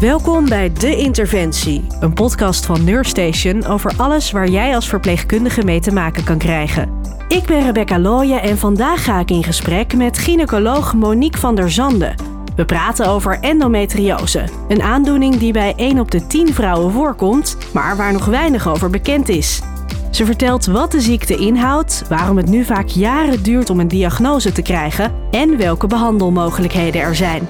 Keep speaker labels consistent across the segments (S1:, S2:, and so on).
S1: Welkom bij De Interventie, een podcast van Neurstation over alles waar jij als verpleegkundige mee te maken kan krijgen. Ik ben Rebecca Looyen en vandaag ga ik in gesprek met gynaecoloog Monique van der Zanden. We praten over endometriose, een aandoening die bij 1 op de 10 vrouwen voorkomt, maar waar nog weinig over bekend is. Ze vertelt wat de ziekte inhoudt, waarom het nu vaak jaren duurt om een diagnose te krijgen en welke behandelmogelijkheden er zijn.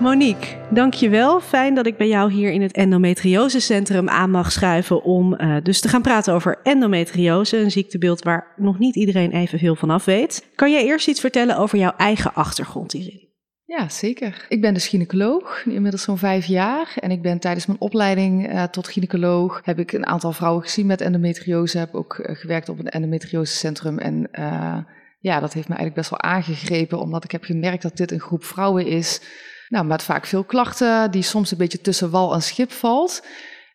S1: Monique, dankjewel. Fijn dat ik bij jou hier in het endometriosecentrum aan mag schuiven om uh, dus te gaan praten over endometriose, een ziektebeeld waar nog niet iedereen even veel van af weet. Kan jij eerst iets vertellen over jouw eigen achtergrond hierin?
S2: Ja, zeker. Ik ben dus gynaecoloog, inmiddels zo'n vijf jaar. En ik ben tijdens mijn opleiding uh, tot gynaecoloog, heb ik een aantal vrouwen gezien met endometriose. Heb ook uh, gewerkt op een endometriosecentrum. En ja, dat heeft me eigenlijk best wel aangegrepen, omdat ik heb gemerkt dat dit een groep vrouwen is nou, met vaak veel klachten, die soms een beetje tussen wal en schip valt.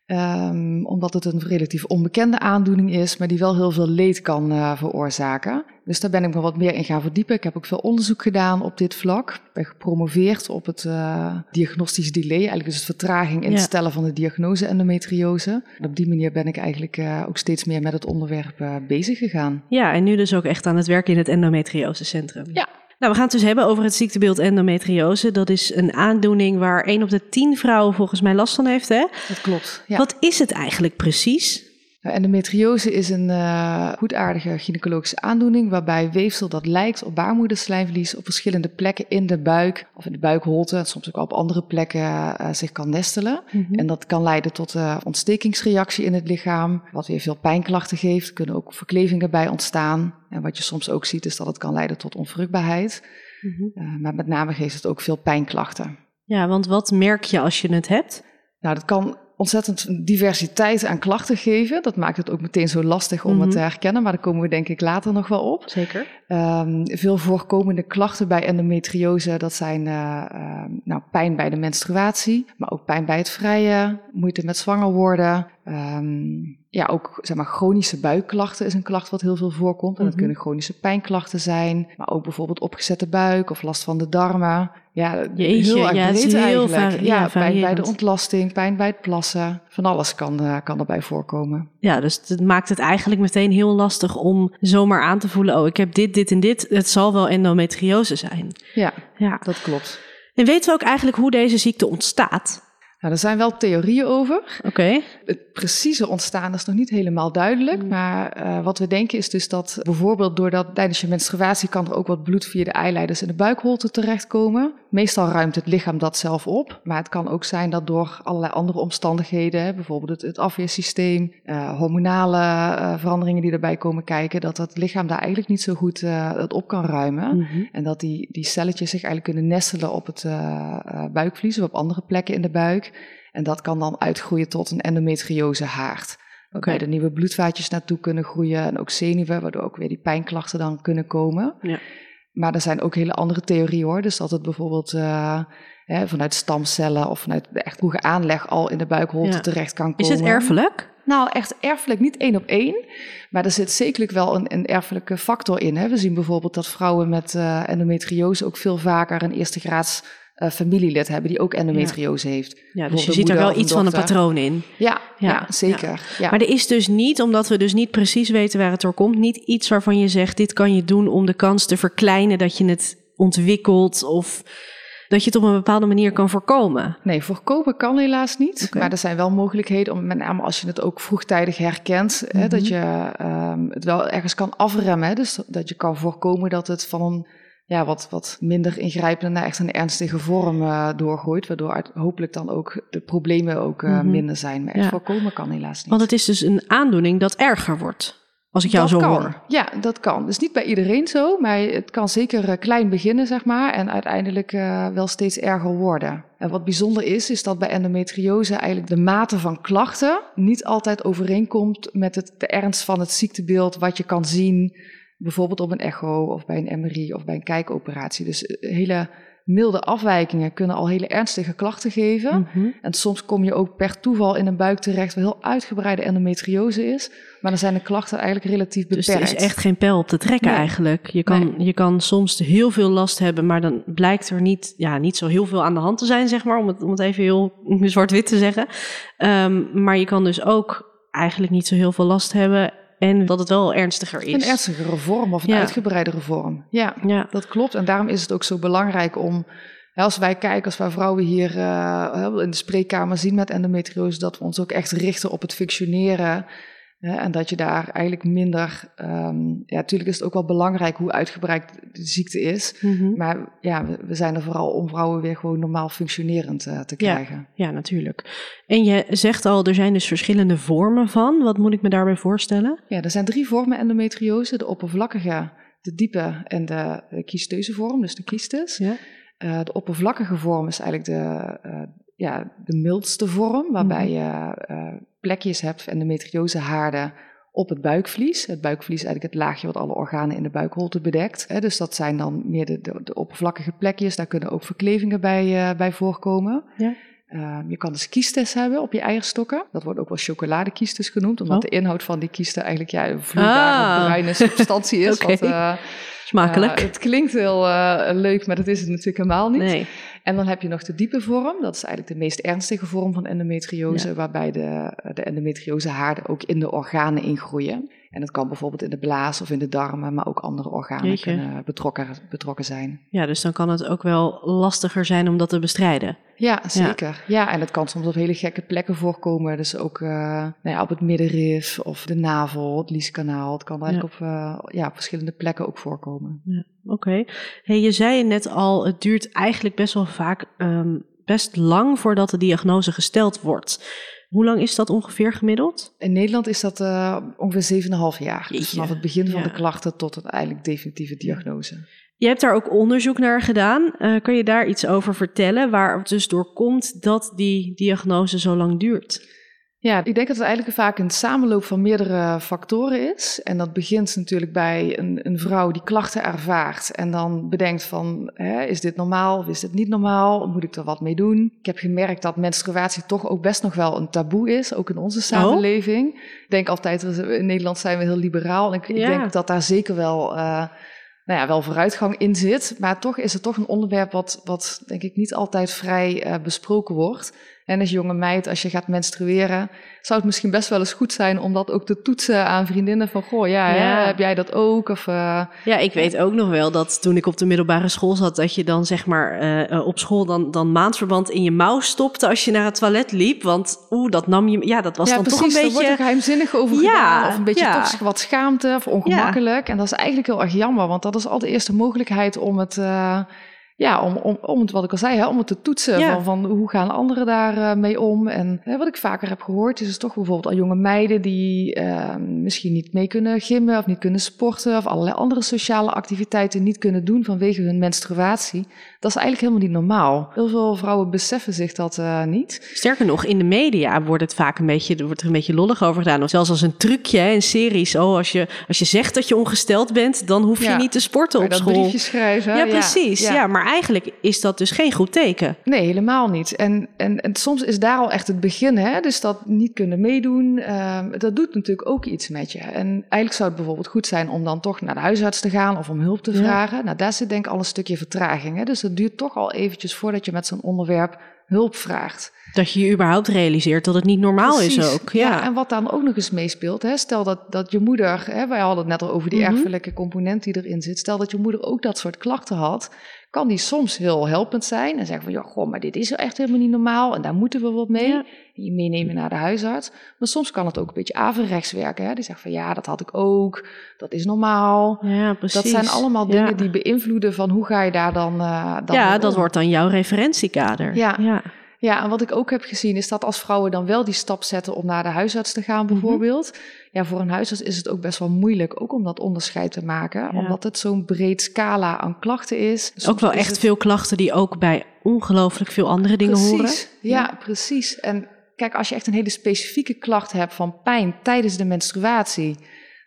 S2: Um, omdat het een relatief onbekende aandoening is, maar die wel heel veel leed kan uh, veroorzaken. Dus daar ben ik me wat meer in gaan verdiepen. Ik heb ook veel onderzoek gedaan op dit vlak. Ik ben gepromoveerd op het uh, diagnostisch delay, eigenlijk dus het vertraging in het stellen van de diagnose endometriose. En op die manier ben ik eigenlijk uh, ook steeds meer met het onderwerp bezig gegaan.
S1: Ja, en nu dus ook echt aan het werken in het endometriosecentrum.
S2: Ja,
S1: nou, we gaan het dus hebben over het ziektebeeld endometriose. Dat is een aandoening waar 1 op de 10 vrouwen volgens mij last van heeft. Hè?
S2: Dat klopt. Ja.
S1: Wat is het eigenlijk precies?
S2: Nou, endometriose is een uh, goedaardige gynaecologische aandoening waarbij weefsel dat lijkt op baarmoederslijmvlies op verschillende plekken in de buik of in de buikholte en soms ook op andere plekken uh, zich kan nestelen. Mm -hmm. En dat kan leiden tot uh, ontstekingsreactie in het lichaam, wat weer veel pijnklachten geeft. Er kunnen ook verklevingen bij ontstaan. En wat je soms ook ziet is dat het kan leiden tot onvruchtbaarheid. Mm -hmm. maar met name geeft het ook veel pijnklachten.
S1: Ja, want wat merk je als je het hebt?
S2: Nou, dat kan ontzettend diversiteit aan klachten geven. Dat maakt het ook meteen zo lastig om mm -hmm. het te herkennen, maar daar komen we denk ik later nog wel op.
S1: Zeker.
S2: Um, veel voorkomende klachten bij endometriose, dat zijn uh, uh, nou, pijn bij de menstruatie, maar ook pijn bij het vrijen, moeite met zwanger worden. Um, ja, ook zeg maar, chronische buikklachten is een klacht wat heel veel voorkomt. En dat -hmm. kunnen chronische pijnklachten zijn, maar ook bijvoorbeeld opgezette buik of last van de darmen. Ja,
S1: Jeetje,
S2: heel erg
S1: ja,
S2: breed
S1: heel
S2: eigenlijk. ja,
S1: ja,
S2: pijn bij de ontlasting, pijn bij het plassen. Van alles kan, uh, kan erbij voorkomen.
S1: Ja, dus het maakt het eigenlijk meteen heel lastig om zomaar aan te voelen: oh, ik heb dit, dit en dit. Het zal wel endometriose zijn.
S2: Ja,
S1: Ja.
S2: dat klopt.
S1: En weten we ook eigenlijk hoe deze ziekte ontstaat?
S2: Nou, er zijn wel theorieën over.
S1: Oké.
S2: Het precieze ontstaan is nog niet helemaal duidelijk.
S1: Mm.
S2: Maar uh, wat we denken is dus dat bijvoorbeeld doordat tijdens je menstruatie kan er ook wat bloed via de eileiders in de buikholte terechtkomen. Meestal ruimt het lichaam dat zelf op. Maar het kan ook zijn dat door allerlei andere omstandigheden, bijvoorbeeld het, het afweersysteem, uh, hormonale uh, veranderingen die erbij komen kijken, dat het lichaam daar eigenlijk niet zo goed het op kan ruimen.
S1: Mhm.
S2: En dat die, die celletjes zich eigenlijk kunnen nestelen op het buikvlies of op andere plekken in de buik. En dat kan dan uitgroeien tot een endometriose haard. Waarbij
S1: Oké.
S2: er nieuwe bloedvaatjes naartoe kunnen groeien en ook zenuwen, waardoor ook weer die pijnklachten dan kunnen komen.
S1: Ja.
S2: Maar er zijn ook hele andere theorieën hoor. Dus dat het bijvoorbeeld uh, hè, vanuit stamcellen of vanuit de echt vroege aanleg al in de buikholte
S1: Ja.
S2: terecht kan
S1: Is
S2: komen.
S1: het erfelijk?
S2: Nou, echt erfelijk, niet één op één. Maar er zit zekerlijk wel een, een erfelijke factor in. Hè. We zien bijvoorbeeld dat vrouwen met uh, endometriose ook veel vaker een eerste graads uh, familielid hebben die ook endometriose heeft.
S1: Ja, dus je ziet er wel iets van een patroon in.
S2: Ja, ja,
S1: Ja,
S2: zeker. Ja.
S1: Maar er is dus niet, omdat we dus niet precies weten waar het door komt, niet iets waarvan je zegt: dit kan je doen om de kans te verkleinen dat je het ontwikkelt of dat je het op een bepaalde manier kan voorkomen.
S2: Nee, voorkomen kan helaas niet. Maar er zijn wel mogelijkheden, om, met name als je het ook vroegtijdig herkent, hè,
S1: Mhm.
S2: dat je um, het wel ergens kan afremmen. Hè, dus dat je kan voorkomen dat het van een ja, wat, wat minder ingrijpende naar echt een ernstige vorm uh, doorgooit. Waardoor uit, hopelijk dan ook de problemen ook uh,
S1: Mhm.
S2: minder zijn. Maar echt
S1: Ja.
S2: voorkomen kan helaas niet.
S1: Want het is dus een aandoening dat erger wordt. Als ik jou
S2: dat
S1: zo
S2: kan.
S1: hoor.
S2: Ja, dat kan. Dus niet bij iedereen zo, maar het kan zeker uh, klein beginnen, zeg maar, en uiteindelijk uh, wel steeds erger worden. En wat bijzonder is, is dat bij endometriose eigenlijk de mate van klachten niet altijd overeenkomt met het, de ernst van het ziektebeeld wat je kan zien, bijvoorbeeld op een echo of bij een MRI of bij een kijkoperatie. Dus uh, hele milde afwijkingen kunnen al hele ernstige klachten geven.
S1: Mhm.
S2: En soms kom je ook per toeval in een buik terecht waar heel uitgebreide endometriose is. Maar dan zijn de klachten eigenlijk relatief
S1: Dus
S2: beperkt.
S1: er is echt geen pijl op te trekken
S2: Nee.
S1: eigenlijk. Je kan, je kan soms heel veel last hebben, maar dan blijkt er niet, ja, niet zo heel veel aan de hand te zijn, zeg maar, om het, om het even heel zwart-wit te zeggen. Ehm, maar je kan dus ook eigenlijk niet zo heel veel last hebben en dat het wel ernstiger is.
S2: Een ernstigere vorm of een
S1: Ja.
S2: uitgebreidere vorm. Ja,
S1: Ja,
S2: dat klopt. En daarom is het ook zo belangrijk om, als wij kijken, als wij vrouwen hier eh, in de spreekkamer zien met endometriose, dat we ons ook echt richten op het functioneren. En dat je daar eigenlijk minder. ehm, ja, natuurlijk is het ook wel belangrijk hoe uitgebreid de ziekte is.
S1: Mhm.
S2: Maar ja, we, zijn er vooral om vrouwen weer gewoon normaal functionerend eh, te krijgen.
S1: ja, natuurlijk. En je zegt al, er zijn dus verschillende vormen van. Wat moet ik me daarbij voorstellen?
S2: Ja, er zijn drie vormen endometriose: de oppervlakkige, de diepe en de, kiesteuze vorm, dus de kiestes.
S1: Ja.
S2: Eh, de oppervlakkige vorm is eigenlijk de, eh, ja, de mildste vorm, waarbij
S1: Mhm.
S2: je plekjes hebt, endometriose haarden op het buikvlies. Het buikvlies is eigenlijk het laagje wat alle organen in de buikholte bedekt. Hè, dus dat zijn dan meer de, de, de oppervlakkige plekjes. Daar kunnen ook verklevingen bij, eh, bij voorkomen.
S1: Ja.
S2: Ehm, je kan dus kiestes hebben op je eierstokken. Dat wordt ook wel chocoladekiestes genoemd, omdat
S1: Oh.
S2: de inhoud van die kiesten eigenlijk ja, een vloeibare
S1: Ah.
S2: bruine substantie is.
S1: Oké.
S2: wat, eh,
S1: Smakelijk.
S2: eh, het klinkt heel leuk, maar dat is het natuurlijk helemaal niet.
S1: nee.
S2: En dan heb je nog de diepe vorm. Dat is eigenlijk de meest ernstige vorm van endometriose, waarbij de, de endometriosehaarden ook in de organen ingroeien. En dat kan bijvoorbeeld in de blaas of in de darmen, maar ook andere organen
S1: Jeetje.
S2: kunnen betrokken, betrokken zijn.
S1: Ja, dus dan kan het ook wel lastiger zijn om dat te bestrijden.
S2: Ja, zeker. Ja. en het kan soms op hele gekke plekken voorkomen. Dus ook eh, nou ja, op het middenrif of de navel, het lieskanaal. Het kan eigenlijk op, eh, ja, op verschillende plekken ook voorkomen.
S1: Oké. Hey, je zei net al, het duurt eigenlijk best wel vaak ehm, best lang voordat de diagnose gesteld wordt. Hoe lang is dat ongeveer gemiddeld?
S2: In Nederland is dat eh, ongeveer 7,5 jaar. Dus vanaf het begin van
S1: ja.
S2: de klachten tot het eigenlijk definitieve diagnose.
S1: Je hebt daar ook onderzoek naar gedaan. Eh, kan je daar iets over vertellen waar het dus door komt dat die diagnose zo lang duurt?
S2: Ja, ik denk dat het eigenlijk vaak een samenloop van meerdere factoren is. En dat begint natuurlijk bij een, een vrouw die klachten ervaart en dan bedenkt van, hè, is dit normaal of is dit niet normaal? Moet ik er wat mee doen? Ik heb gemerkt dat menstruatie toch ook best nog wel een taboe is, ook in onze samenleving. Ik denk altijd, in Nederland zijn we heel liberaal. En ik,
S1: Ja.
S2: denk dat daar zeker wel... eh, nou ja, wel vooruitgang in zit. Maar toch is het toch een onderwerp wat, wat denk ik niet altijd vrij eh, besproken wordt. En als jonge meid, als je gaat menstrueren, zou het misschien best wel eens goed zijn om dat ook te toetsen aan vriendinnen. Van, goh, ja, hè,
S1: Ja.
S2: heb jij dat ook? Of, eh,
S1: Ja, ik weet ook nog wel dat toen ik op de middelbare school zat, dat je dan zeg maar eh, eh, op school dan, dan maandverband in je mouw stopte als je naar het toilet liep. Want oeh, dat nam je. Ja, dat was
S2: ja,
S1: dan
S2: precies,
S1: toch een
S2: er wordt er
S1: beetje.
S2: geheimzinnig over
S1: Ja,
S2: gedaan. Of een beetje
S1: ja.
S2: toch wat schaamte of ongemakkelijk. En dat is eigenlijk heel erg jammer, want dat is al de eerste mogelijkheid om het... ja, om, om, om het, wat ik al zei, hè, om het te toetsen.
S1: Ja.
S2: Van, van hoe gaan anderen daarmee mee om? En hè, wat ik vaker heb gehoord, is het toch bijvoorbeeld al jonge meiden die eh, misschien niet mee kunnen gimmen of niet kunnen sporten of allerlei andere sociale activiteiten niet kunnen doen vanwege hun menstruatie. Dat is eigenlijk helemaal niet normaal. Heel veel vrouwen beseffen zich dat eh, niet.
S1: Sterker nog, in de media wordt het vaak een beetje, er wordt er een beetje lollig over gedaan. Of zelfs als een trucje hè, in series. Oh, als je, als je zegt dat je ongesteld bent, dan hoef je
S2: Ja.
S1: niet te sporten op
S2: dat
S1: school.
S2: briefje schrijven.
S1: Ja, precies. Ja. maar eigenlijk is dat dus geen goed teken.
S2: Nee, helemaal niet. En, en, en soms is daar al echt het begin, hè? dus dat niet kunnen meedoen, ehm, dat doet natuurlijk ook iets met je. En eigenlijk zou het bijvoorbeeld goed zijn om dan toch naar de huisarts te gaan of om hulp te
S1: Ja.
S2: vragen. Nou, daar zit denk ik al een stukje vertraging. Hè? Dus het duurt toch al eventjes voordat je met zo'n onderwerp hulp vraagt.
S1: Dat je je überhaupt realiseert dat het niet normaal is ook. Ja,
S2: en wat dan ook nog eens meespeelt, hè? stel dat, dat je moeder, hè, wij hadden het net al over die
S1: Mhm.
S2: erfelijke component die erin zit, stel dat je moeder ook dat soort klachten had, kan die soms heel helpend zijn en zeggen van, ja, goh, maar dit is echt helemaal niet normaal en daar moeten we wat mee.
S1: Ja.
S2: En je meenemen naar de huisarts. Maar soms kan het ook een beetje averechts werken. Hè? Die zegt van, ja, dat had ik ook, dat is normaal.
S1: ja precies.
S2: Dat zijn allemaal
S1: Ja.
S2: dingen die beïnvloeden van hoe ga je daar dan, eh dan
S1: ja, dat
S2: om.
S1: wordt dan jouw referentiekader.
S2: Ja.
S1: ja.
S2: Ja, en wat ik ook heb gezien is dat als vrouwen dan wel die stap zetten om naar de huisarts te gaan
S1: Mhm.
S2: bijvoorbeeld. Ja, voor een huisarts is het ook best wel moeilijk ook om dat onderscheid te maken.
S1: Ja.
S2: Omdat het zo'n breed scala aan klachten is.
S1: Ook wel
S2: is
S1: echt
S2: het-
S1: veel klachten die ook bij ongelooflijk veel andere dingen
S2: precies.
S1: horen.
S2: Ja, precies. En kijk, als je echt een hele specifieke klacht hebt van pijn tijdens de menstruatie.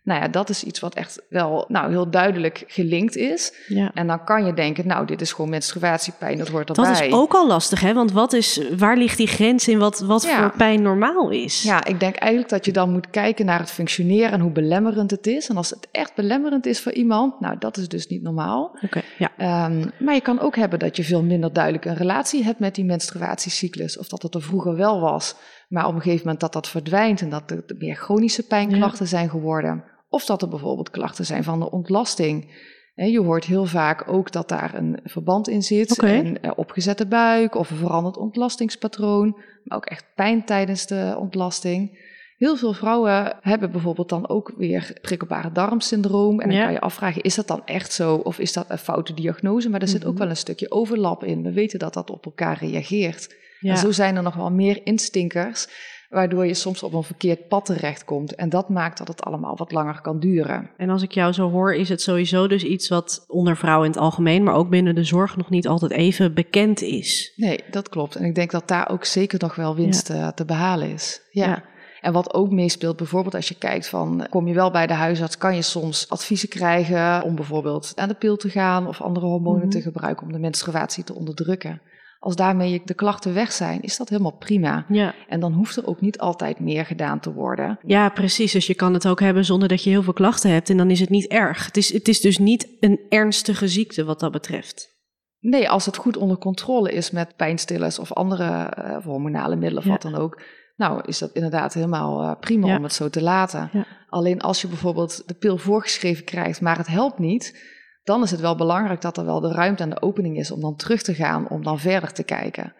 S2: Nou ja, dat is iets wat echt wel nou, heel duidelijk gelinkt is.
S1: Ja.
S2: En dan kan je denken, nou, dit is gewoon menstruatiepijn, dat hoort erbij.
S1: Dat is ook al lastig, hè? Want wat is, waar ligt die grens in wat, wat
S2: Ja.
S1: voor pijn normaal is?
S2: Ja, ik denk eigenlijk dat je dan moet kijken naar het functioneren en hoe belemmerend het is. En als het echt belemmerend is voor iemand, nou, dat is dus niet normaal.
S1: Oké, ja.
S2: Ehm, maar je kan ook hebben dat je veel minder duidelijk een relatie hebt met die menstruatiecyclus. Of dat het er vroeger wel was, maar op een gegeven moment dat dat verdwijnt en dat er meer chronische pijnklachten zijn geworden. Of dat er bijvoorbeeld klachten zijn van de ontlasting. Je hoort heel vaak ook dat daar een verband in zit. Een eh, opgezette buik of een veranderd ontlastingspatroon. Maar ook echt pijn tijdens de ontlasting. Heel veel vrouwen hebben bijvoorbeeld dan ook weer prikkelbare darmsyndroom. En dan
S1: Ja.
S2: kan je afvragen, is dat dan echt zo of is dat een foute diagnose? Maar er zit ook
S1: Mhm.
S2: wel een stukje overlap in. We weten dat dat op elkaar reageert.
S1: ja.
S2: En zo zijn er nog wel meer instinkers, waardoor je soms op een verkeerd pad terechtkomt. En dat maakt dat het allemaal wat langer kan duren.
S1: En als ik jou zo hoor, is het sowieso dus iets wat onder vrouwen in het algemeen, maar ook binnen de zorg nog niet altijd even bekend is.
S2: Nee, dat klopt. En ik denk dat daar ook zeker nog wel winst eh, te behalen is. Ja. En wat ook meespeelt, bijvoorbeeld als je kijkt van, kom je wel bij de huisarts, kan je soms adviezen krijgen om bijvoorbeeld aan de pil te gaan of andere hormonen
S1: Mhm.
S2: te gebruiken om de menstruatie te onderdrukken. Als daarmee de klachten weg zijn, is dat helemaal prima.
S1: Ja.
S2: En dan hoeft er ook niet altijd meer gedaan te worden.
S1: ja, precies. Dus je kan het ook hebben zonder dat je heel veel klachten hebt en dan is het niet erg. Het is, het is dus niet een ernstige ziekte wat dat betreft.
S2: Nee, als het goed onder controle is met pijnstillers of andere eh, hormonale middelen of
S1: Ja.
S2: wat dan ook. Nou, is dat inderdaad helemaal eh, prima
S1: Ja.
S2: om het zo te laten. Alleen als je bijvoorbeeld de pil voorgeschreven krijgt, maar het helpt niet, dan is het wel belangrijk dat er wel de ruimte en de opening is om dan terug te gaan, om dan verder te kijken.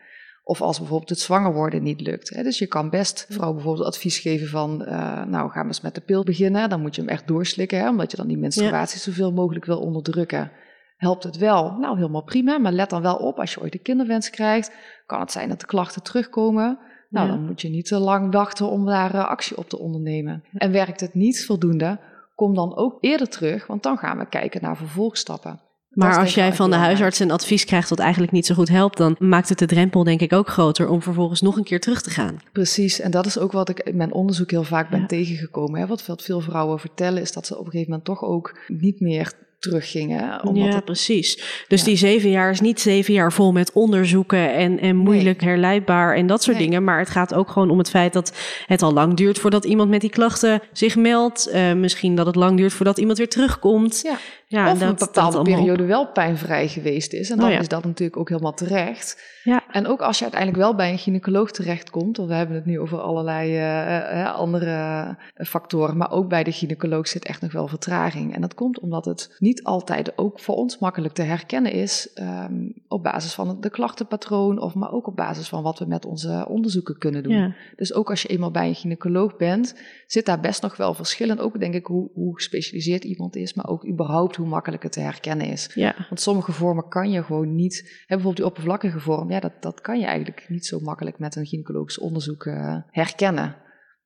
S2: Of als bijvoorbeeld het zwanger worden niet lukt. Hè. Dus je kan best vrouw bijvoorbeeld advies geven van, eh, nou ga maar eens met de pil beginnen. Dan moet je hem echt doorslikken, hè, omdat je dan die menstruatie zoveel mogelijk wil onderdrukken. Helpt het wel? Nou, helemaal prima. Maar let dan wel op, als je ooit een kinderwens krijgt, kan het zijn dat de klachten terugkomen. Nou,
S1: Ja.
S2: dan moet je niet te lang wachten om daar eh, actie op te ondernemen. En werkt het niet voldoende, kom dan ook eerder terug, want dan gaan we kijken naar vervolgstappen.
S1: Maar als jij van de huisarts een advies krijgt dat eigenlijk niet zo goed helpt, dan maakt het de drempel denk ik ook groter om vervolgens nog een keer terug te gaan.
S2: Precies, en dat is ook wat ik in mijn onderzoek heel vaak ben
S1: Ja.
S2: tegengekomen. Hè. Wat veel vrouwen vertellen is dat ze op een gegeven moment toch ook niet meer teruggingen. Omdat
S1: ja,
S2: het,
S1: precies. Dus
S2: Ja.
S1: die zeven jaar is niet zeven jaar vol met onderzoeken en, en moeilijk herleidbaar en dat soort
S2: Nee.
S1: dingen. Maar het gaat ook gewoon om het feit dat het al lang duurt voordat iemand met die klachten zich meldt. Eh, misschien dat het lang duurt voordat iemand weer terugkomt.
S2: ja,
S1: Ja,
S2: of
S1: dat-
S2: een bepaalde
S1: op.
S2: periode wel pijnvrij geweest is. En
S1: Oh
S2: dan
S1: ja.
S2: is dat natuurlijk ook helemaal terecht.
S1: Ja.
S2: En ook als je uiteindelijk wel bij een gynaecoloog terechtkomt, want we hebben het nu over allerlei eh, eh, andere eh, factoren, maar ook bij de gynaecoloog zit echt nog wel vertraging. En dat komt omdat het niet altijd ook voor ons makkelijk te herkennen is ehm, op basis van de klachtenpatroon, of maar ook op basis van wat we met onze onderzoeken kunnen doen.
S1: Ja.
S2: Dus ook als je eenmaal bij een gynaecoloog bent, zit daar best nog wel verschil in. Ook denk ik hoe, hoe gespecialiseerd iemand is, maar ook überhaupt hoe makkelijk het te herkennen is.
S1: ja.
S2: Want sommige vormen kan je gewoon niet. Hè, bijvoorbeeld die oppervlakkige vorm, ja, dat, dat kan je eigenlijk niet zo makkelijk met een gynaecologisch onderzoek eh, herkennen.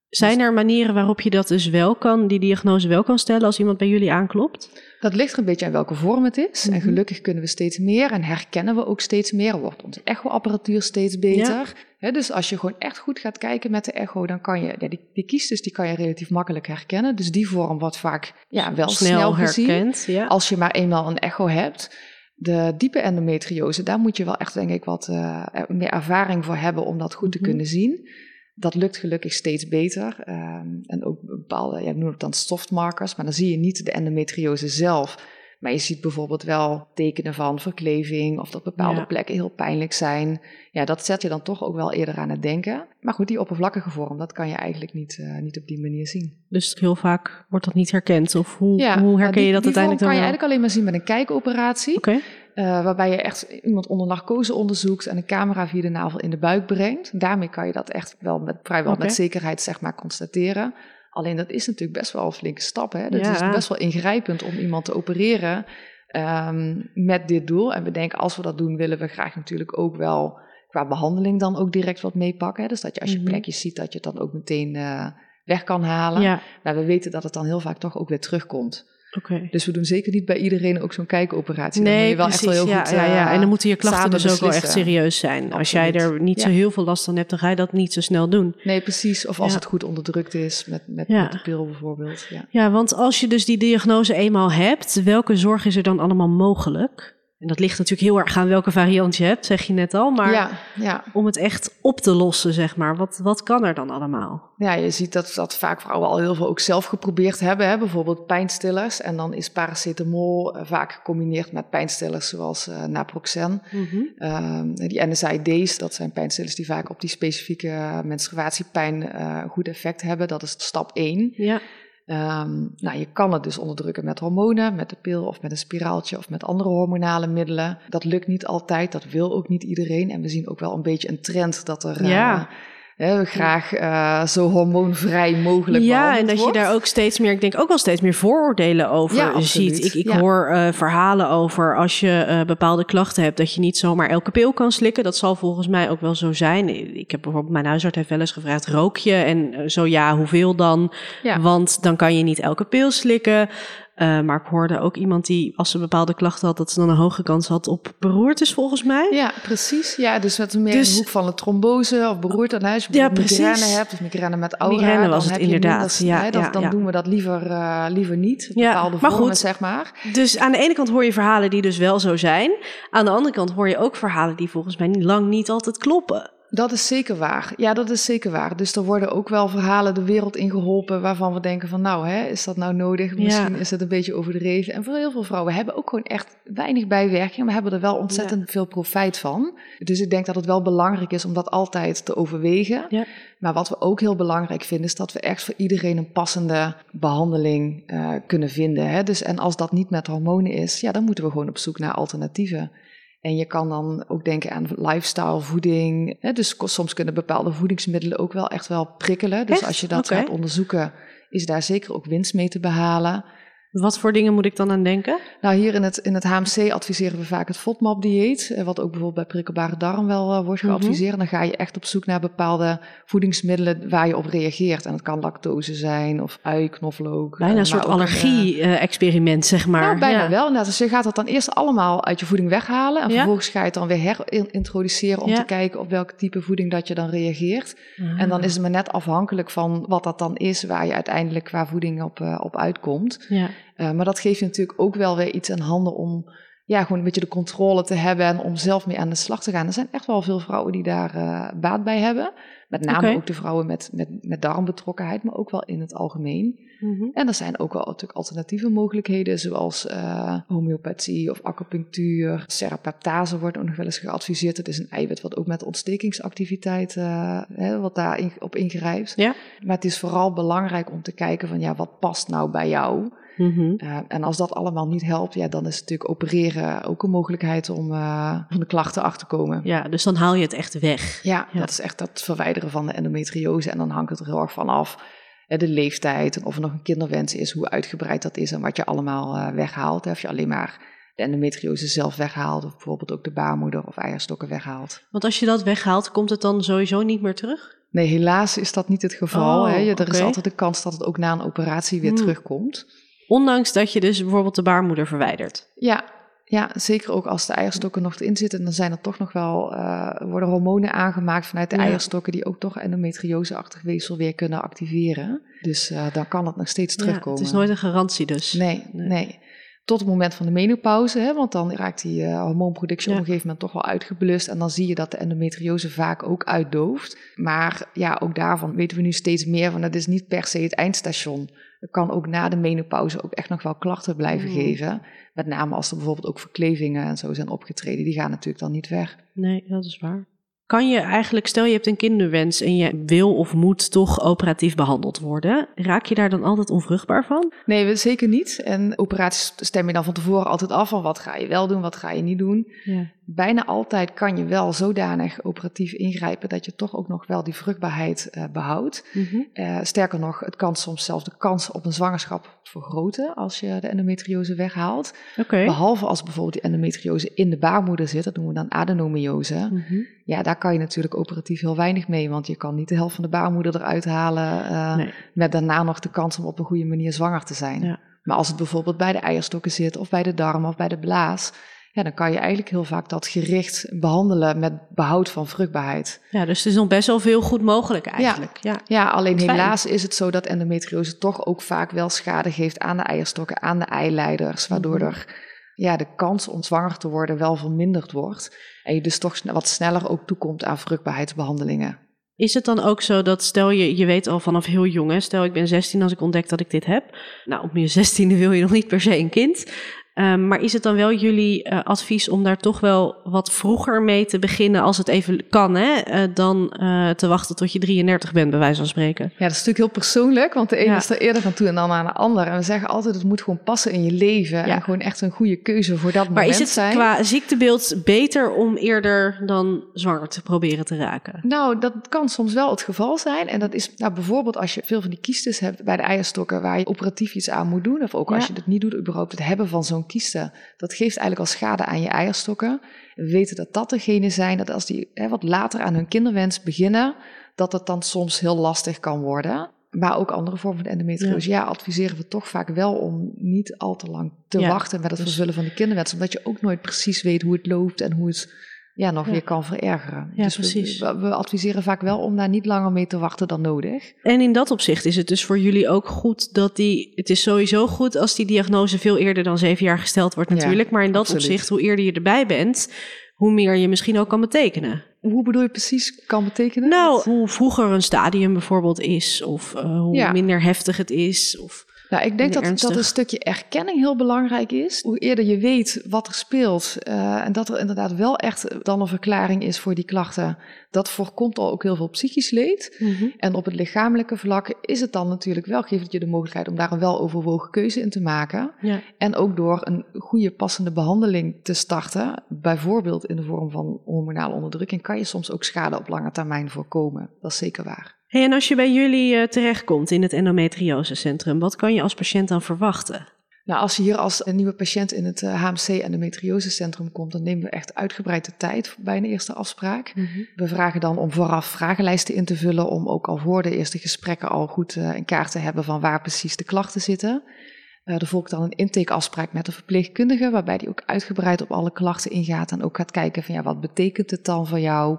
S1: Zijn er manieren waarop je dat dus wel kan, die diagnose wel kan stellen als iemand bij jullie aanklopt?
S2: Dat ligt er een beetje aan welke vorm het is.
S1: Mhm.
S2: En gelukkig kunnen we steeds meer en herkennen we ook steeds meer. Wordt onze echoapparatuur steeds beter. Dus als je gewoon echt goed gaat kijken met de echo, dan kan je, ja, die, die kiestes die kan je relatief makkelijk herkennen. Dus die vorm wordt vaak ja, wel snel, gezien.
S1: herkend. Ja.
S2: Als je maar eenmaal een echo hebt. De diepe endometriose, daar moet je wel echt, denk ik, wat eh, meer ervaring voor hebben om dat goed te
S1: Mhm.
S2: kunnen zien. Dat lukt gelukkig steeds beter. Ehm, en ook bepaalde, ja, noem het dan softmarkers, maar dan zie je niet de endometriose zelf. Maar je ziet bijvoorbeeld wel tekenen van verkleving of dat bepaalde
S1: Ja.
S2: plekken heel pijnlijk zijn. Ja, dat zet je dan toch ook wel eerder aan het denken. Maar goed, die oppervlakkige vorm, dat kan je eigenlijk niet, eh, niet op die manier zien.
S1: Dus heel vaak wordt dat niet herkend. Of hoe,
S2: Ja,
S1: hoe
S2: nou,
S1: herken
S2: die-
S1: je dat
S2: die vorm
S1: uiteindelijk
S2: kan
S1: dan
S2: je eigenlijk alleen maar zien met een kijkoperatie. Eh, waarbij je echt iemand onder narcose onderzoekt en een camera via de navel in de buik brengt. Daarmee kan je dat echt wel met, vrijwel met zekerheid zeg maar, constateren. Alleen dat is natuurlijk best wel een flinke stap. Hè? Dat
S1: Ja.
S2: is best wel ingrijpend om iemand te opereren ehm, met dit doel. En we denken als we dat doen willen we graag natuurlijk ook wel qua behandeling dan ook direct wat meepakken. Hè? Dus dat je als je
S1: Mhm.
S2: plekjes ziet dat je het dan ook meteen eh, weg kan halen.
S1: Ja.
S2: Maar we weten dat het dan heel vaak toch ook weer terugkomt. Okay. Dus we doen zeker niet bij iedereen ook zo'n kijkoperatie.
S1: Nee, dan moet je wel echt wel heel ja, goed ja, ja. En dan moeten je klachten dus ook wel echt serieus zijn. Als jij er niet zo heel veel last van hebt, dan ga je dat niet zo snel doen.
S2: Nee, precies. Of als het goed onderdrukt is met, met, met de pil bijvoorbeeld. Ja.
S1: ja, want als je dus die diagnose eenmaal hebt, welke zorg is er dan allemaal mogelijk? En dat ligt natuurlijk heel erg aan welke variant je hebt, zeg je net al. Maar ja, ja. om het echt op te lossen, zeg maar, wat, wat kan er dan allemaal?
S2: Ja, je ziet dat, dat vaak vrouwen al heel veel ook zelf geprobeerd hebben. Hè? Bijvoorbeeld pijnstillers. En dan is paracetamol eh, vaak gecombineerd met pijnstillers zoals uh, naproxen. Mm die NSAID's, dat zijn pijnstillers die vaak op die specifieke menstruatiepijn uh, goed effect hebben. Dat is stap 1. Ja. Um, nou, je kan het dus onderdrukken met hormonen, met de pil of met een spiraaltje of met andere hormonale middelen. Dat lukt niet altijd, dat wil ook niet iedereen. En we zien ook wel een beetje een trend dat er ja. uh, hè, graag uh, zo hormoonvrij mogelijk
S1: Ja, en dat je daar ook steeds meer, ik denk ook wel steeds meer vooroordelen over ziet. Ik, ik hoor uh, verhalen over als je uh, bepaalde klachten hebt, dat je niet zomaar elke pil kan slikken. Dat zal volgens mij ook wel zo zijn. Ik heb bijvoorbeeld, mijn huisarts heeft wel eens gevraagd, rook je? En zo ja, hoeveel dan? Want dan kan je niet elke pil slikken. Uh, maar ik hoorde ook iemand die, als ze bepaalde klachten had, dat ze dan een hoge kans had op beroertes, volgens mij.
S2: Ja, precies. Ja, dus met meer dus, de hoek van de trombose of beroerte. Nou, als je ja, migraine hebt, of migraine met aura,
S1: migraine was het inderdaad.
S2: ja, dat, dan doen we dat liever, uh, liever niet. Bepaalde ja, maar vormen, goed, zeg maar.
S1: Dus aan de ene kant hoor je verhalen die dus wel zo zijn. Aan de andere kant hoor je ook verhalen die volgens mij lang niet altijd kloppen.
S2: Dat is zeker waar. Ja, dat is zeker waar. Dus er worden ook wel verhalen de wereld ingeholpen waarvan we denken van nou, hè, is dat nou nodig? Misschien is het een beetje overdreven. En voor heel veel vrouwen hebben ook gewoon echt weinig bijwerkingen, maar hebben er wel ontzettend veel profijt van. Dus ik denk dat het wel belangrijk is om dat altijd te overwegen. Ja. Maar wat we ook heel belangrijk vinden, is dat we echt voor iedereen een passende behandeling uh, kunnen vinden. Hè? Dus, en als dat niet met hormonen is, ja, dan moeten we gewoon op zoek naar alternatieven. En je kan dan ook denken aan lifestyle, voeding. Hè? Dus soms kunnen bepaalde voedingsmiddelen ook wel echt wel prikkelen. Dus als je dat gaat onderzoeken, is daar zeker ook winst mee te behalen.
S1: Wat voor dingen moet ik dan aan denken?
S2: Nou, hier in het, in het HMC adviseren we vaak het FODMAP-dieet, eh, wat ook bijvoorbeeld bij prikkelbare darm wel uh, wordt mhm. geadviseerd. Dan ga je echt op zoek naar bepaalde voedingsmiddelen waar je op reageert. En dat kan lactose zijn of ui, knoflook.
S1: Bijna een soort allergie-experiment, zeg maar.
S2: Nou, bijna ja. wel. Dus je gaat dat dan eerst allemaal uit je voeding weghalen. En vervolgens ga je het dan weer herintroduceren om te kijken op welk type voeding dat je dan reageert. En dan ah. is het maar net afhankelijk van wat dat dan is, waar je uiteindelijk qua voeding op, uh, op uitkomt. Ja. Uh, maar dat geeft je natuurlijk ook wel weer iets aan handen om ja, gewoon een beetje de controle te hebben en om zelf mee aan de slag te gaan. Er zijn echt wel veel vrouwen die daar uh, baat bij hebben. Met name ook de vrouwen met, met, met darmbetrokkenheid, maar ook wel in het algemeen. Mm -hmm. En er zijn ook wel natuurlijk alternatieve mogelijkheden, zoals uh, homeopathie of acupunctuur. Serapeptase wordt ook nog wel eens geadviseerd. Het is een eiwit wat ook met ontstekingsactiviteit uh, hè, wat daar in, op ingrijpt. Ja. Maar het is vooral belangrijk om te kijken van ja, wat past nou bij jou? Mm en als dat allemaal niet helpt, ja, dan is natuurlijk opereren ook een mogelijkheid om uh, van de klachten achter te komen.
S1: Ja, dus dan haal je het echt weg.
S2: Ja, dat is echt dat verwijderen van de endometriose. En dan hangt het er heel erg van af. De leeftijd en of er nog een kinderwens is, hoe uitgebreid dat is en wat je allemaal uh, weghaalt. Of je alleen maar de endometriose zelf weghaalt, of bijvoorbeeld ook de baarmoeder of eierstokken weghaalt.
S1: Want als je dat weghaalt, komt het dan sowieso niet meer terug?
S2: Nee, helaas is dat niet het geval. Oh, hè. Er is altijd de kans dat het ook na een operatie weer hmm. terugkomt.
S1: Ondanks dat je dus bijvoorbeeld de baarmoeder verwijdert.
S2: Ja, ja, zeker ook als de eierstokken nog erin zitten, dan zijn er toch nog wel, uh, worden hormonen aangemaakt vanuit de eierstokken die ook toch endometrioseachtig weefsel weer kunnen activeren. Dus uh, dan kan het nog steeds terugkomen.
S1: het is nooit een garantie dus.
S2: Nee, nee. Tot het moment van de menopauze, hè, want dan raakt die uh, hormoonproductie op een gegeven moment toch wel uitgeblust. En dan zie je dat de endometriose vaak ook uitdooft. Maar ja, ook daarvan weten we nu steeds meer van, dat is niet per se het eindstation kan ook na de menopauze ook echt nog wel klachten blijven mm. geven. Met name als er bijvoorbeeld ook verklevingen en zo zijn opgetreden. Die gaan natuurlijk dan niet weg.
S1: Nee, dat is waar. Kan je eigenlijk, stel je hebt een kinderwens en je wil of moet toch operatief behandeld worden, raak je daar dan altijd onvruchtbaar van?
S2: Nee, zeker niet. En operaties stem je dan van tevoren altijd af van wat ga je wel doen, wat ga je niet doen. Ja bijna altijd kan je wel zodanig operatief ingrijpen dat je toch ook nog wel die vruchtbaarheid uh, behoudt. Mm uh, sterker nog, het kan soms zelfs de kans op een zwangerschap vergroten als je de endometriose weghaalt. Okay. Behalve als bijvoorbeeld die endometriose in de baarmoeder zit, dat noemen we dan adenomiose. Mm -hmm. Ja, daar kan je natuurlijk operatief heel weinig mee, want je kan niet de helft van de baarmoeder eruit halen uh, nee. met daarna nog de kans om op een goede manier zwanger te zijn. Ja. Maar als het bijvoorbeeld bij de eierstokken zit, of bij de darm, of bij de blaas, ja, dan kan je eigenlijk heel vaak dat gericht behandelen met behoud van vruchtbaarheid.
S1: Ja, dus het is nog best wel veel goed mogelijk eigenlijk.
S2: Ja, ja. alleen helaas is het zo dat endometriose toch ook vaak wel schade geeft aan de eierstokken, aan de eileiders, waardoor mhm. er ja, de kans om zwanger te worden wel verminderd wordt. En je dus toch wat sneller ook toekomt aan vruchtbaarheidsbehandelingen.
S1: Is het dan ook zo dat stel je, je weet al vanaf heel jong, hè, stel ik ben 16 als ik ontdek dat ik dit heb. Nou, op je 16e wil je nog niet per se een kind. Ehm, maar is het dan wel jullie uh, advies om daar toch wel wat vroeger mee te beginnen, als het even kan, hè, uh, dan uh, te wachten tot je 33 bent, bij wijze van spreken?
S2: Ja, dat is natuurlijk heel persoonlijk, want de ene ja. is er eerder van toe en dan aan de ander. En we zeggen altijd, het moet gewoon passen in je leven ja. en gewoon echt een goede keuze voor dat
S1: maar
S2: moment
S1: zijn. Maar is het qua ziektebeeld beter om eerder dan zwanger te proberen te raken?
S2: Nou, dat kan soms wel het geval zijn. En dat is nou, bijvoorbeeld als je veel van die kiestes hebt bij de eierstokken waar je operatief iets aan moet doen, of ook als je het niet doet, überhaupt het hebben van zo'n dat geeft eigenlijk al schade aan je eierstokken. We weten dat dat degene zijn dat als die hè, wat later aan hun kinderwens beginnen, dat het dan soms heel lastig kan worden. Maar ook andere vormen van endometriose. Ja. ja, adviseren we toch vaak wel om niet al te lang te wachten met het dus vervullen van die kinderwens. Omdat je ook nooit precies weet hoe het loopt en hoe het ja, nog weer kan verergeren.
S1: Ja, dus precies.
S2: We, we, adviseren vaak wel om daar niet langer mee te wachten dan nodig.
S1: En in dat opzicht is het dus voor jullie ook goed dat die... Het is sowieso goed als die diagnose veel eerder dan zeven jaar gesteld wordt natuurlijk. maar in dat opzicht, hoe eerder je erbij bent, hoe meer je misschien ook kan betekenen.
S2: Hoe bedoel je precies kan betekenen?
S1: Nou, hoe vroeger een stadium bijvoorbeeld is, of uh, hoe minder heftig het is, of...
S2: Nou, ik denk dat, dat een stukje erkenning heel belangrijk is. Hoe eerder je weet wat er speelt uh, en dat er inderdaad wel echt dan een verklaring is voor die klachten, dat voorkomt al ook heel veel psychisch leed. Mm -hmm. En op het lichamelijke vlak is het dan natuurlijk wel, geeft het je de mogelijkheid om daar een weloverwogen keuze in te maken. Ja. En ook door een goede passende behandeling te starten, bijvoorbeeld in de vorm van hormonale onderdrukking, kan je soms ook schade op lange termijn voorkomen. Dat is zeker waar.
S1: Hey, en als je bij jullie uh, terechtkomt in het endometriosecentrum, wat kan je als patiënt dan verwachten?
S2: Nou, als je hier als een nieuwe patiënt in het HMC endometriosecentrum komt, dan nemen we echt uitgebreid de tijd bij een eerste afspraak. Mm -hmm. We vragen dan om vooraf vragenlijsten in te vullen, om ook al voor de eerste gesprekken al goed uh, in kaart te hebben van waar precies de klachten zitten. Er volgt dan een intakeafspraak met de verpleegkundige, waarbij die ook uitgebreid op alle klachten ingaat en ook gaat kijken van ja, wat betekent het dan voor jou?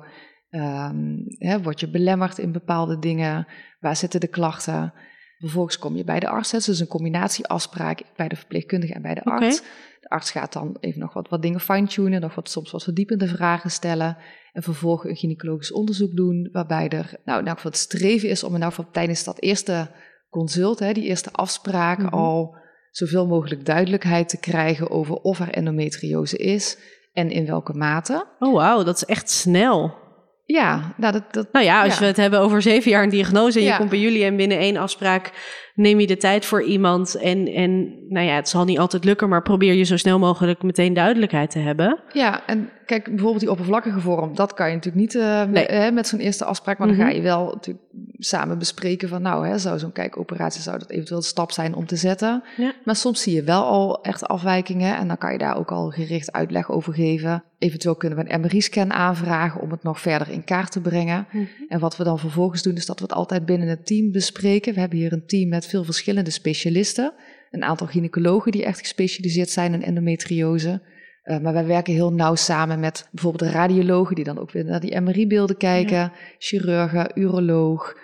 S2: Um, hè, word je belemmerd in bepaalde dingen? Waar zitten de klachten? Vervolgens kom je bij de arts. Dus een combinatieafspraak bij de verpleegkundige en bij de arts. De arts gaat dan even nog wat, wat dingen fine-tunen, nog wat, soms wat verdiepende vragen stellen. En vervolgens een gynaecologisch onderzoek doen, waarbij er nou, nou het streven is om nou tijdens dat eerste consult, hè, die eerste afspraak, mm -hmm. al zoveel mogelijk duidelijkheid te krijgen over of er endometriose is en in welke mate.
S1: Oh wauw, dat is echt snel.
S2: Ja, nou, dat, dat,
S1: nou ja, als we het hebben over zeven jaar een diagnose en je komt bij jullie en binnen één afspraak neem je de tijd voor iemand. En, en nou ja, het zal niet altijd lukken, maar probeer je zo snel mogelijk meteen duidelijkheid te hebben.
S2: Ja, en kijk, bijvoorbeeld die oppervlakkige vorm, dat kan je natuurlijk niet uh, nee. hè, met zo'n eerste afspraak. Maar dan ga mhm. je wel natuurlijk samen bespreken van, nou, hè, zou zo'n kijkoperatie, zou dat eventueel een stap zijn om te zetten. Ja. Maar soms zie je wel al echt afwijkingen en dan kan je daar ook al gericht uitleg over geven. Eventueel kunnen we een MRI-scan aanvragen om het nog verder in kaart te brengen. Mm -hmm. En wat we dan vervolgens doen, is dat we het altijd binnen het team bespreken. We hebben hier een team met veel verschillende specialisten. Een aantal gynaecologen die echt gespecialiseerd zijn in endometriose. Uh, maar wij werken heel nauw samen met bijvoorbeeld de radiologen, die dan ook weer naar die MRI-beelden kijken, ja. chirurgen, uroloog,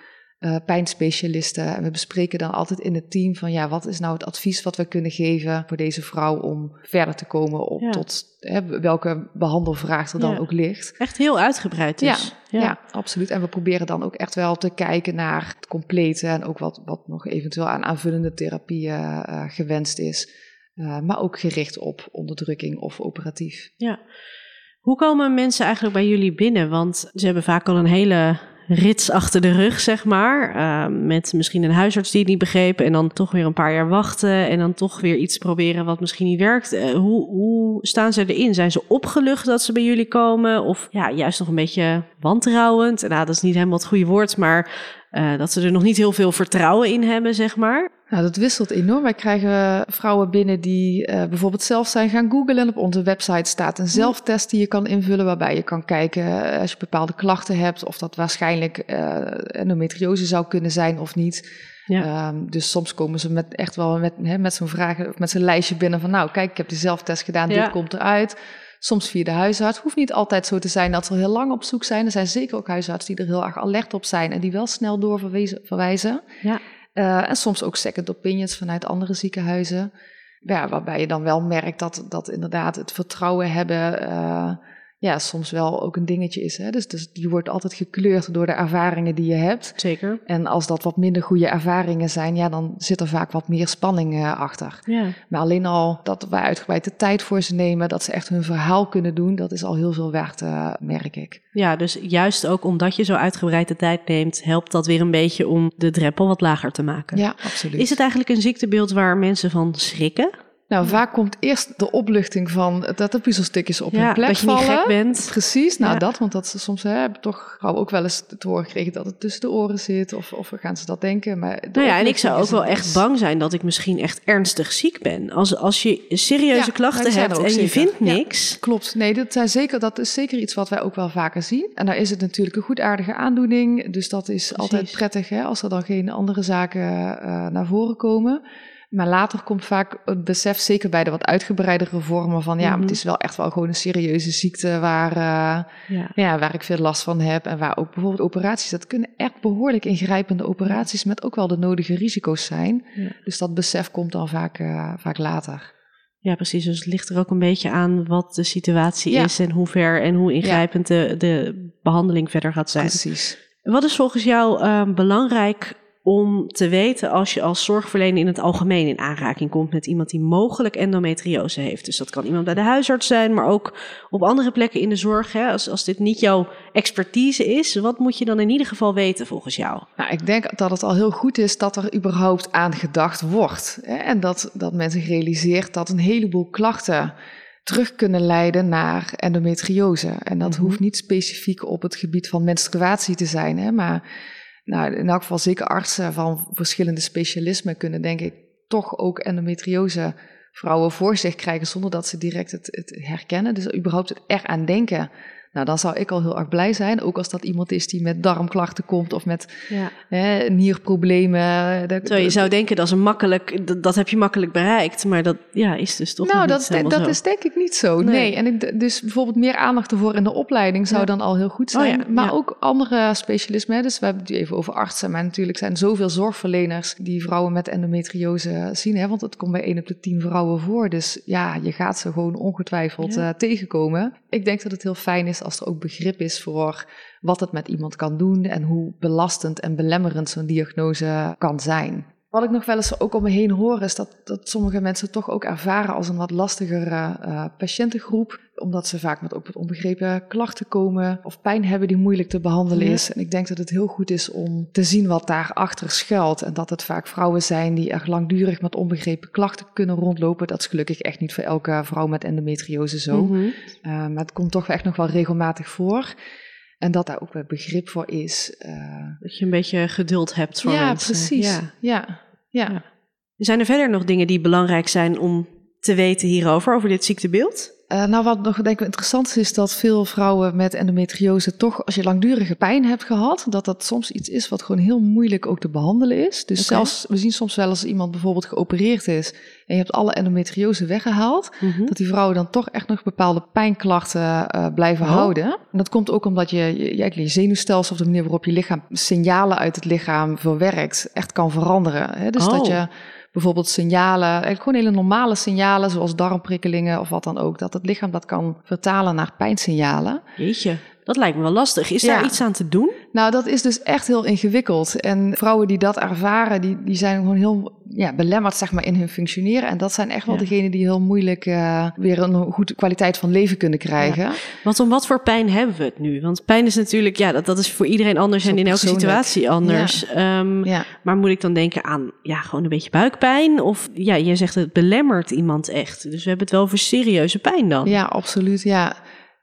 S2: uh, pijnspecialisten. En we bespreken dan altijd in het team van ja, wat is nou het advies wat we kunnen geven voor deze vrouw om verder te komen op ja. tot hè, welke behandelvraag er dan ja. ook ligt.
S1: Echt heel uitgebreid dus.
S2: Ja, ja. absoluut. En we proberen dan ook echt wel te kijken naar het complete en ook wat, wat nog eventueel aan aanvullende therapieën uh, gewenst is. Uh, maar ook gericht op onderdrukking of operatief.
S1: Ja. Hoe komen mensen eigenlijk bij jullie binnen? Want ze hebben vaak al een hele rits achter de rug, zeg maar. Uh, met misschien een huisarts die het niet begreep. En dan toch weer een paar jaar wachten. En dan toch weer iets proberen wat misschien niet werkt. Uh, hoe, hoe staan ze erin? Zijn ze opgelucht dat ze bij jullie komen? Of ja, juist nog een beetje wantrouwend? Nou, dat is niet helemaal het goede woord. Maar uh, dat ze er nog niet heel veel vertrouwen in hebben, zeg maar.
S2: Nou, dat wisselt enorm. Wij krijgen vrouwen binnen die uh, bijvoorbeeld zelf zijn gaan googlen. En op onze website staat een zelftest die je kan invullen, waarbij je kan kijken als je bepaalde klachten hebt, of dat waarschijnlijk uh, endometriose zou kunnen zijn of niet. Ja. Ehm, dus soms komen ze met echt wel met, hè, met zo'n vraag, met zo'n lijstje binnen van nou, kijk, ik heb die zelftest gedaan, dit komt eruit. Soms via de huisarts. Hoeft niet altijd zo te zijn dat ze heel lang op zoek zijn. Er zijn zeker ook huisartsen die er heel erg alert op zijn en die wel snel doorverwijzen. Ja. Uh, en soms ook second opinions vanuit andere ziekenhuizen. Ja, waarbij je dan wel merkt dat, dat inderdaad het vertrouwen hebben. Ja, soms wel ook een dingetje is. Hè? Dus, dus die wordt altijd gekleurd door de ervaringen die je hebt.
S1: Zeker.
S2: En als dat wat minder goede ervaringen zijn, ja, dan zit er vaak wat meer spanning uh, achter. Ja. Maar alleen al dat wij uitgebreid de tijd voor ze nemen, dat ze echt hun verhaal kunnen doen, dat is al heel veel waard, uh, merk ik.
S1: Ja, dus juist ook omdat je zo uitgebreid de tijd neemt, helpt dat weer een beetje om de drempel wat lager te maken.
S2: Ja, absoluut.
S1: Is het eigenlijk een ziektebeeld waar mensen van schrikken?
S2: Nou, vaak komt eerst de opluchting van dat de puzzelstukjes op hun plek
S1: dat je niet gek bent.
S2: Precies, nou dat, want dat ze soms hè, hebben toch gauw ook wel eens te horen gekregen dat het tussen de oren zit. Of, of gaan ze dat denken. Maar
S1: nou ja, en ik zou ook wel echt bang zijn dat ik misschien echt ernstig ziek ben. Als, als je serieuze klachten hebt en je vindt niks.
S2: klopt, nee, dat, zijn zeker, dat is zeker iets wat wij ook wel vaker zien. En daar is het natuurlijk een goedaardige aandoening. Dus dat is altijd prettig hè, als er dan geen andere zaken uh, naar voren komen. Maar later komt vaak het besef, zeker bij de wat uitgebreidere vormen, van ja, het mhm. is wel echt wel gewoon een serieuze ziekte waar, uh, ja. ja. waar ik veel last van heb. En waar ook bijvoorbeeld operaties, dat kunnen echt behoorlijk ingrijpende operaties met ook wel de nodige risico's zijn. Dus dat besef komt dan vaak, uh, vaak later.
S1: Ja, precies. Dus het ligt er ook een beetje aan wat de situatie is en hoe ver en hoe ingrijpend de, de behandeling verder gaat zijn.
S2: Precies.
S1: Wat is volgens jou uh, belangrijk om te weten als je als zorgverlener in het algemeen in aanraking komt met iemand die mogelijk endometriose heeft. Dus dat kan iemand bij de huisarts zijn, maar ook op andere plekken in de zorg. Hè. Als, als dit niet jouw expertise is, wat moet je dan in ieder geval weten volgens jou?
S2: Nou, ik denk dat het al heel goed is dat er überhaupt aan gedacht wordt. Hè. En dat, dat men zich realiseert dat een heleboel klachten terug kunnen leiden naar endometriose. En dat mhm. hoeft niet specifiek op het gebied van menstruatie te zijn, hè, maar nou, in elk geval zeker artsen van verschillende specialismen kunnen denk ik toch ook endometriose vrouwen voor zich krijgen zonder dat ze direct het, het herkennen. Dus überhaupt het er aan denken nou, dan zou ik al heel erg blij zijn. Ook als dat iemand is die met darmklachten komt of met ja. hè, nierproblemen.
S1: Zo, je zou denken dat is een makkelijk, dat, dat, heb je makkelijk bereikt, maar dat ja, is dus toch.
S2: Nou,
S1: dat,
S2: dat is denk ik niet zo. Nee. En ik, dus bijvoorbeeld meer aandacht ervoor in de opleiding zou dan al heel goed oh zijn. maar ook andere specialismen. Dus we hebben het even over artsen, maar natuurlijk zijn zoveel zorgverleners die vrouwen met endometriose zien. Hè, want het komt bij 1 op de 10 vrouwen voor. Dus ja, je gaat ze gewoon ongetwijfeld uh, tegenkomen. Ik denk dat het heel fijn is als er ook begrip is voor wat het met iemand kan doen en hoe belastend en belemmerend zo'n diagnose kan zijn. Wat ik nog wel eens ook om me heen hoor, is dat, dat sommige mensen toch ook ervaren als een wat lastigere uh, patiëntengroep. Omdat ze vaak met ook met onbegrepen klachten komen of pijn hebben die moeilijk te behandelen is. En ik denk dat het heel goed is om te zien wat daarachter schuilt. En dat het vaak vrouwen zijn die erg langdurig met onbegrepen klachten kunnen rondlopen. Dat is gelukkig echt niet voor elke vrouw met endometriose zo. Mhm. uh, maar het komt toch echt nog wel regelmatig voor. En dat daar ook wel begrip voor is. Uh,
S1: dat je een beetje geduld hebt voor
S2: ja,
S1: mensen.
S2: Precies. Ja, ja. Ja.
S1: Zijn er verder nog dingen die belangrijk zijn om te weten hierover, over dit ziektebeeld?
S2: Uh, nou, wat nog denk ik interessant is, is dat veel vrouwen met endometriose toch, als je langdurige pijn hebt gehad, dat dat soms iets is wat gewoon heel moeilijk ook te behandelen is. Dus zelfs, we zien soms wel als iemand bijvoorbeeld geopereerd is en je hebt alle endometriose weggehaald, mhm. dat die vrouwen dan toch echt nog bepaalde pijnklachten uh, blijven oh. houden. En dat komt ook omdat je, je, je, je zenuwstelsel of de manier waarop je lichaam signalen uit het lichaam verwerkt, echt kan veranderen. Hè? Dus dat oh. je bijvoorbeeld signalen, eigenlijk gewoon hele normale signalen, zoals darmprikkelingen of wat dan ook, dat het lichaam dat kan vertalen naar pijnsignalen.
S1: Jeetje. Dat lijkt me wel lastig. Is daar iets aan te doen?
S2: Nou, dat is dus echt heel ingewikkeld. En vrouwen die dat ervaren, die, die zijn gewoon heel ja, belemmerd zeg maar, in hun functioneren. En dat zijn echt wel degenen die heel moeilijk uh, weer een goede kwaliteit van leven kunnen krijgen. Ja.
S1: Want om wat voor pijn hebben we het nu? Want pijn is natuurlijk, ja, dat, dat is voor iedereen anders en in elke situatie anders. Um, maar moet ik dan denken aan ja, gewoon een beetje buikpijn? Of ja, je zegt het belemmert iemand echt. Dus we hebben het wel over serieuze pijn dan.
S2: Ja, absoluut. Ja.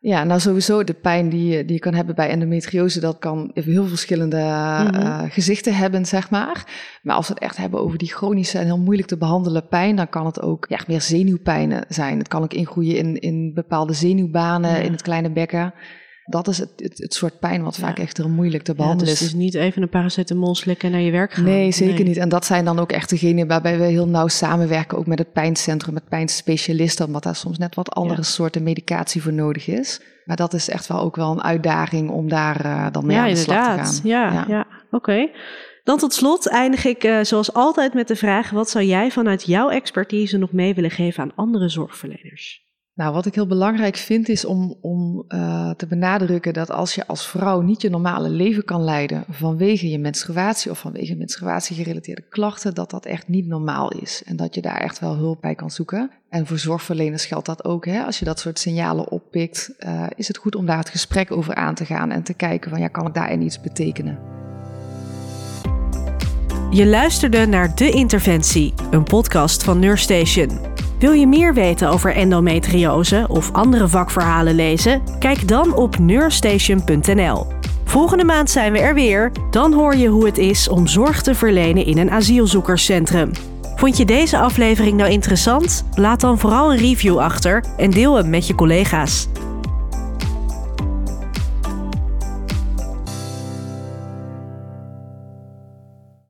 S2: Ja, nou sowieso de pijn die, die je kan hebben bij endometriose, dat kan heel verschillende mhm. eh, gezichten hebben, zeg maar. Maar als we het echt hebben over die chronische en heel moeilijk te behandelen pijn, dan kan het ook ja, meer zenuwpijnen zijn. Het kan ook ingroeien in, in bepaalde zenuwbanen in het kleine bekken. Dat is het, het, soort pijn wat vaak echt heel moeilijk te behandelen
S1: ja, dus is. Dus niet even een paracetamol slikken naar je werk gaan.
S2: Nee, zeker niet. En dat zijn dan ook echt degenen waarbij we heel nauw samenwerken, ook met het pijncentrum, met pijnspecialisten, omdat daar soms net wat andere soorten medicatie voor nodig is. Maar dat is echt wel ook wel een uitdaging om daar uh, dan mee aan de slag te gaan.
S1: Ja, ja. ja. oké. Dan tot slot eindig ik uh, zoals altijd met de vraag: wat zou jij vanuit jouw expertise nog mee willen geven aan andere zorgverleners?
S2: Nou, wat ik heel belangrijk vind is om, om uh, te benadrukken dat als je als vrouw niet je normale leven kan leiden vanwege je menstruatie of vanwege menstruatiegerelateerde klachten, dat dat echt niet normaal is en dat je daar echt wel hulp bij kan zoeken. En voor zorgverleners geldt dat ook. Hè? Als je dat soort signalen oppikt, uh, is het goed om daar het gesprek over aan te gaan en te kijken van ja, kan ik daarin iets betekenen?
S1: Je luisterde naar De Interventie, een podcast van Nurstation. Wil je meer weten over endometriose of andere vakverhalen lezen? Kijk dan op neurstation.nl. Volgende maand zijn we er weer. Dan hoor je hoe het is om zorg te verlenen in een asielzoekerscentrum. Vond je deze aflevering nou interessant? Laat dan vooral een review achter en deel hem met je collega's.